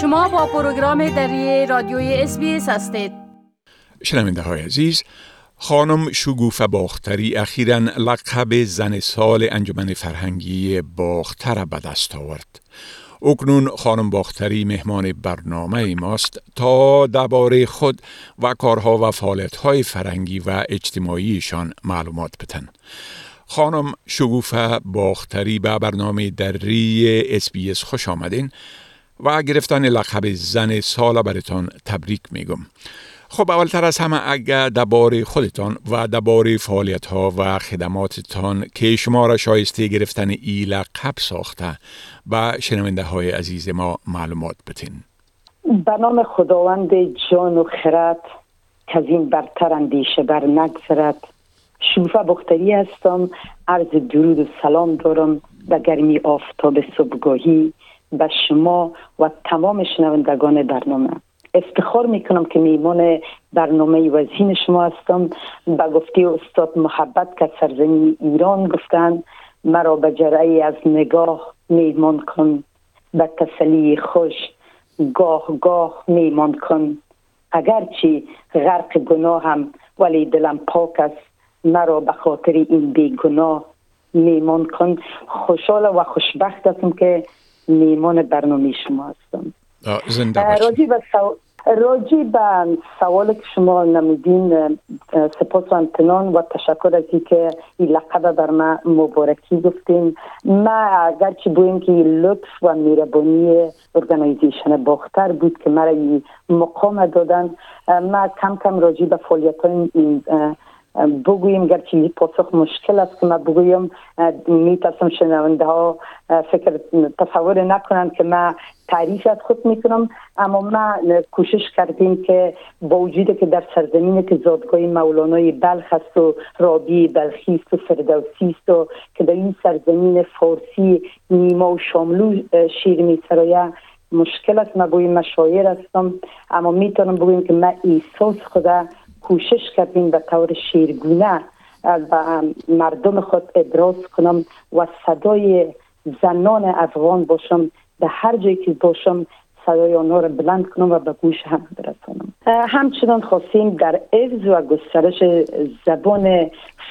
شما با پروگرام دری رادیوی SBS هستید. شنونده های عزیز خانم شگوفه باختری اخیرا لقب زن سال انجمن فرهنگی باختر به دست آورد. اکنون خانم باختری مهمان برنامه ماست تا درباره خود و کارها و فعالیت‌های فرهنگی و اجتماعیشان معلومات بتن. خانم شگوفه باختری به برنامه دری SBS خوش آمدین. و گرفتن لقب زن سال برتان تبریک میگم. خب اولتر از همه اگر درباره خودتان و درباره فعالیت ها و خدماتتان که شما را شایسته گرفتن ای لقب ساخته و شنونده های عزیز ما معلومات بتین به نام خداوند جان و خرد که از این برتر اندیشه بر نگذرد. شوفه بختری هستم. عرض درود و سلام دارم. به گرمی آفتاب صبحگاهی. به شما و تمام شنوندگان برنامه. افتخار می‌کنم که میمان برنامه وزین شما هستم. به گفته استاد محبت که سرزمین ایران گفتن مرا به جرعی از نگاه میمان کن. به تسلی خوش گاه گاه میمان کن. اگرچه غرق گناه هم ولی دلم پاک است. مرا به خاطر این بیگناه میمان کن. خوشحال و خوشبخت هستم که میمان برنامه شما هستم. زنده راجی به سوال که شما نمیدین سپاس و امتنان و تشکر از که این لقب بر ما مبارکی گفتیم ما اگرچه بویم که لطف و میربانی ارگانیزیشن باختر بود که مرا این مقام دادن. ما کم کم راجی به فعالیت این بگوییم گرچه پاسخ مشکل است که من بگویم میترسم شنونده ها فکر تصور نکنند که من تعریف از خود می‌کنم اما ما کوشش کردیم که با وجود که در سرزمین که زادگاه مولانای بلخ است و رابی بلخی است و فردوسی است و که در این سرزمین فارسی نیما و شاملو شیر میسرایه مشکل است. ما بگویم مشایر هستم اما می‌تونم بگویم که من احساس خدا کوشش کردیم به طور شیرگونه به مردم خود ابراز کنم و صدای زنان افغان باشم به هر جایی که باشم صدای آنها را بلند کنم و به گوش هم برسانم. همچنان خواستیم در افز و گسترش زبان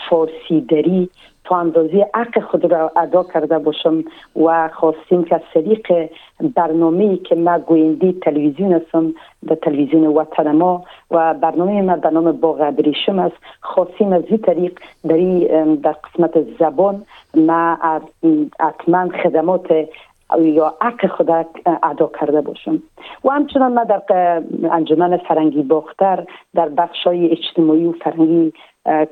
فارسی دری تا اندازه حق خود را ادا کرده باشم و خواستیم که از طریق برنامه که ما گوینده تلویزیون هستم به تلویزیون وطن ما و برنامه ما به نام باغ ابریشم است خواستیم از این طریق در قسمت زبان ما حتما خدمات یا حق خود ادا کرده باشم. و همچنان ما در انجمن فرنگی باختر در بخش های اجتماعی و فرنگی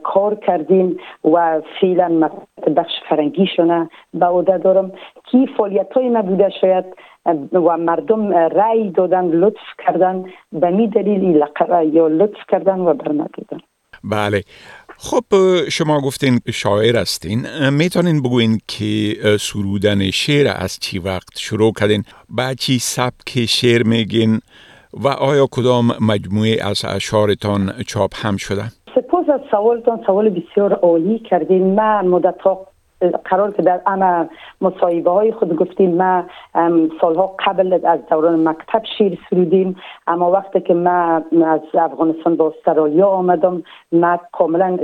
کار کردیم و فعلا بخش فرنگی شونه به عهده دارم. که فعالیت های ما بوده شاید و مردم رأی دادن لطف کردن به می دلیل یا لطف کردن و برنگیدن. بله. خب شما گفتین شاعر هستین. می‌تونین بگوین که سرودن شعر از چی وقت شروع کردین؟ با چی سبک شعر میگین؟ و آیا کدام مجموعه از اشعارتان چاپ هم شده؟ سپاس از سوالتان سوال بسیار عالی کردین. من مدت قرار که در اما مصاحبه های خود گفتیم ما سالها قبل از دوران مکتب شیر سرودیم. اما وقتی که ما از افغانستان با استرالیا آمدم ما کاملا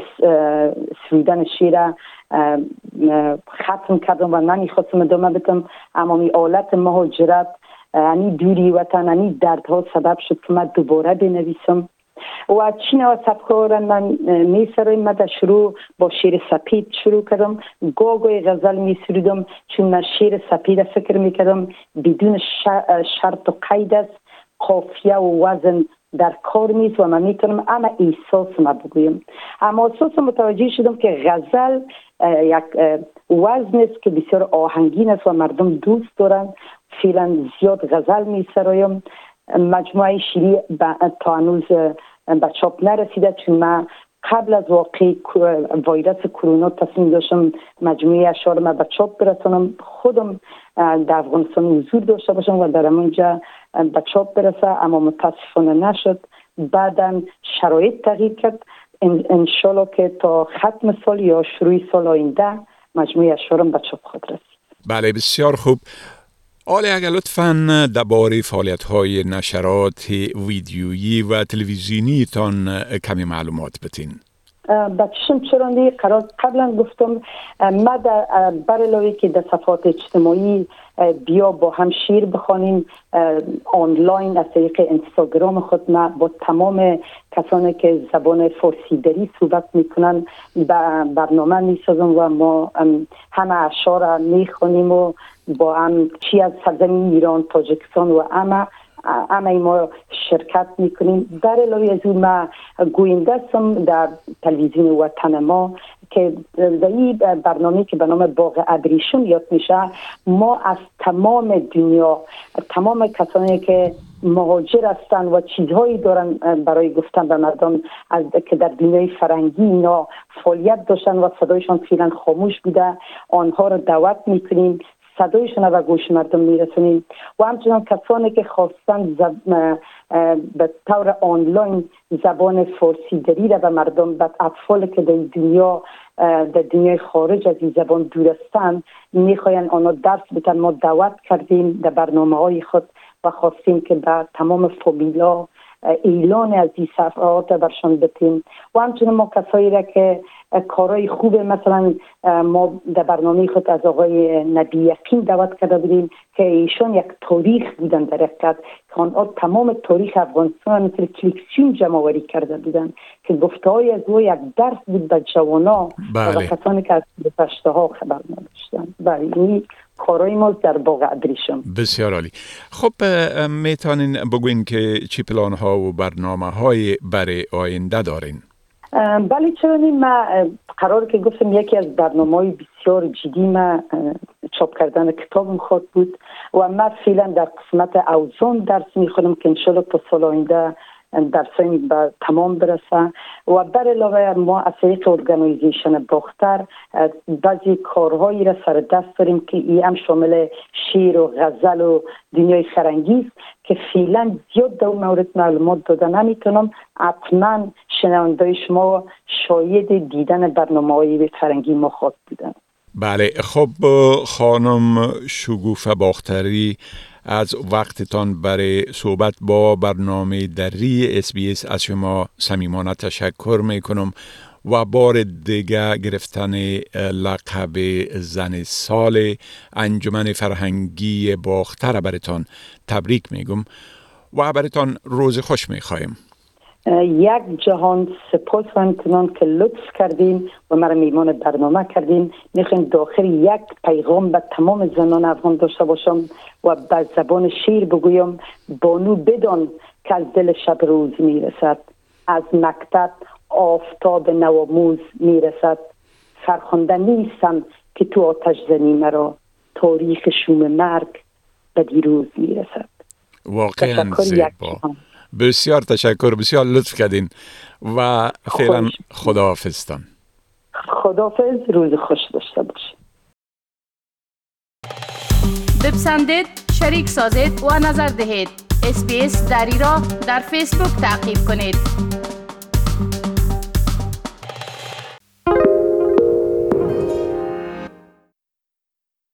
سرودن شیر ختم کردم و نمی‌خواستم ادامه بدم اما می آلت مهاجرت انی دوری وطن انی دردها سبب شد که من دوباره بنویسم. و چین سبکار من می سرایم در شروع با شیر سپید شروع کردم. گاگوی غزل می سرودم چون من شیر سپید فکر می کردم بدون شرط و قید است. قافیه و وزن در کار نیست و من می‌تونم اما احساس ما بگویم. اما احساس متوجه شدم که غزل یک وزن است که بسیار آهنگین است و مردم دوست دارن. فعلا زیاد غزل می سرایم مجموعه شیری تا هنوز به چاپ نرسیده چون من قبل از واقع ویروس کرونا تصمیم داشتم مجموعه اشعار ما به چاپ برسانم. خودم در افغانستان حضور داشته باشم و در اونجا به چاپ برسه اما متاسفانه نشد. بعدا شرایط تغییر کرد. انشالله که تا ختم سال یا شروع سال آینده مجموعه اشعارم به چاپ خود رسید. بله بسیار خوب. حالا اگر لطفا درباره فعالیت های نشرات ویدیویی و تلویزیونی تان کمی معلومات بتین. بچشم چرا قرار قبلا گفتم ما در که در صفحات اجتماعی بیا با هم شیر بخوانیم آنلاین از طریق اینستاگرام خود ما با تمام کسانی که زبان فارسی صحبت می‌کنن برنامه می‌سازم و ما همه اشعار می‌خوانیم و با هم چی از سرزمین ایران تاجکستان و همه همه ما شرکت می‌کنیم. در علاوه از اون ما گوینده در تلویزیون وطن ما که در این برنامه که به نام باغ ابریشم یاد میشه ما از تمام دنیا تمام کسانی که مهاجر هستند و چیزهایی دارن برای گفتن به مردم از که در دنیای فرنگی اینا فعالیت داشتن و صدایشان فعلا خاموش بوده آنها رو دعوت می‌کنیم. صدایشان و گوش مردم میرسونیم. و همچنان کسانی که خواستن به طور آنلاین زبان فارسی دری را به مردم به اطفال که در دنیا در دنیای خارج از این زبان دور هستند می‌خواین آنها درس بتن ما دعوت کردیم در برنامه های خود و خواستیم که به تمام فامیلا اعلان از این صفحات برشان بتیم و همچنین ما کسایی را که کارهای خوبه مثلا ما در برنامه خود از آقای نبی یقین دعوت کرده بودیم که ایشان یک تاریخ بودن در حقیقت که آنها تمام تاریخ افغانستان مثل کلیکسیون جمع کرده بودن که گفته های از او یک درس بود به جوانا بله. و کسانی که از پشته ها خبر نداشتن بله این کارای ما در باغ ابریشم بسیار عالی. خب می‌تونین بگوین که چی پلان ها و برنامه های برای آینده دارین؟ بله چرا ما قرار که گفتم یکی از برنامه های بسیار جدی ما چاپ کردن کتاب خود بود و ما فعلا در قسمت اوزان درس می‌خونم که انشالله تا سال آینده درسایی به تمام برسه و بر علاوه ما از طریق ارگانیزیشن باختر بعضی کارهایی را سر دست داریم که ای هم شامل شیر و غزل و دنیای فرنگی که فعلا زیاد در مورد معلومات داده نمی‌تونم. حتما شنونده شما شاید دیدن برنامه های فرنگی ما خواست بودن. بله خب خانم شگوفه باختری از وقتتان برای صحبت با برنامه دری اس از شما صمیمانه تشکر می کنم و بار دیگه گرفتن لقب زن سال انجمن فرهنگی باختر برتان تبریک میگم و برتان روز خوش می‌خواهیم یک جهان سپاس و امتنان که لطف کردیم و مرا میمان برنامه کردیم می‌خوایم داخل یک پیغام به تمام زنان افغان داشته باشم و به زبان شیر بگویم بانو بدان که از دل شب روز می‌رسد. از مکتب آفتاب نواموز می‌رسد. فرخنده نیستم که تو آتش زنی مرا. تاریخ شوم مرگ به دیروز می‌رسد. واقعا زیبا. بسیار تشکر بسیار لطف کردین و فعلا خداحافظتان. خداحافظ روز خوش داشته باشید بپسندید شریک سازید و نظر دهید. اسپیس دری را در فیسبوک تعقیب کنید.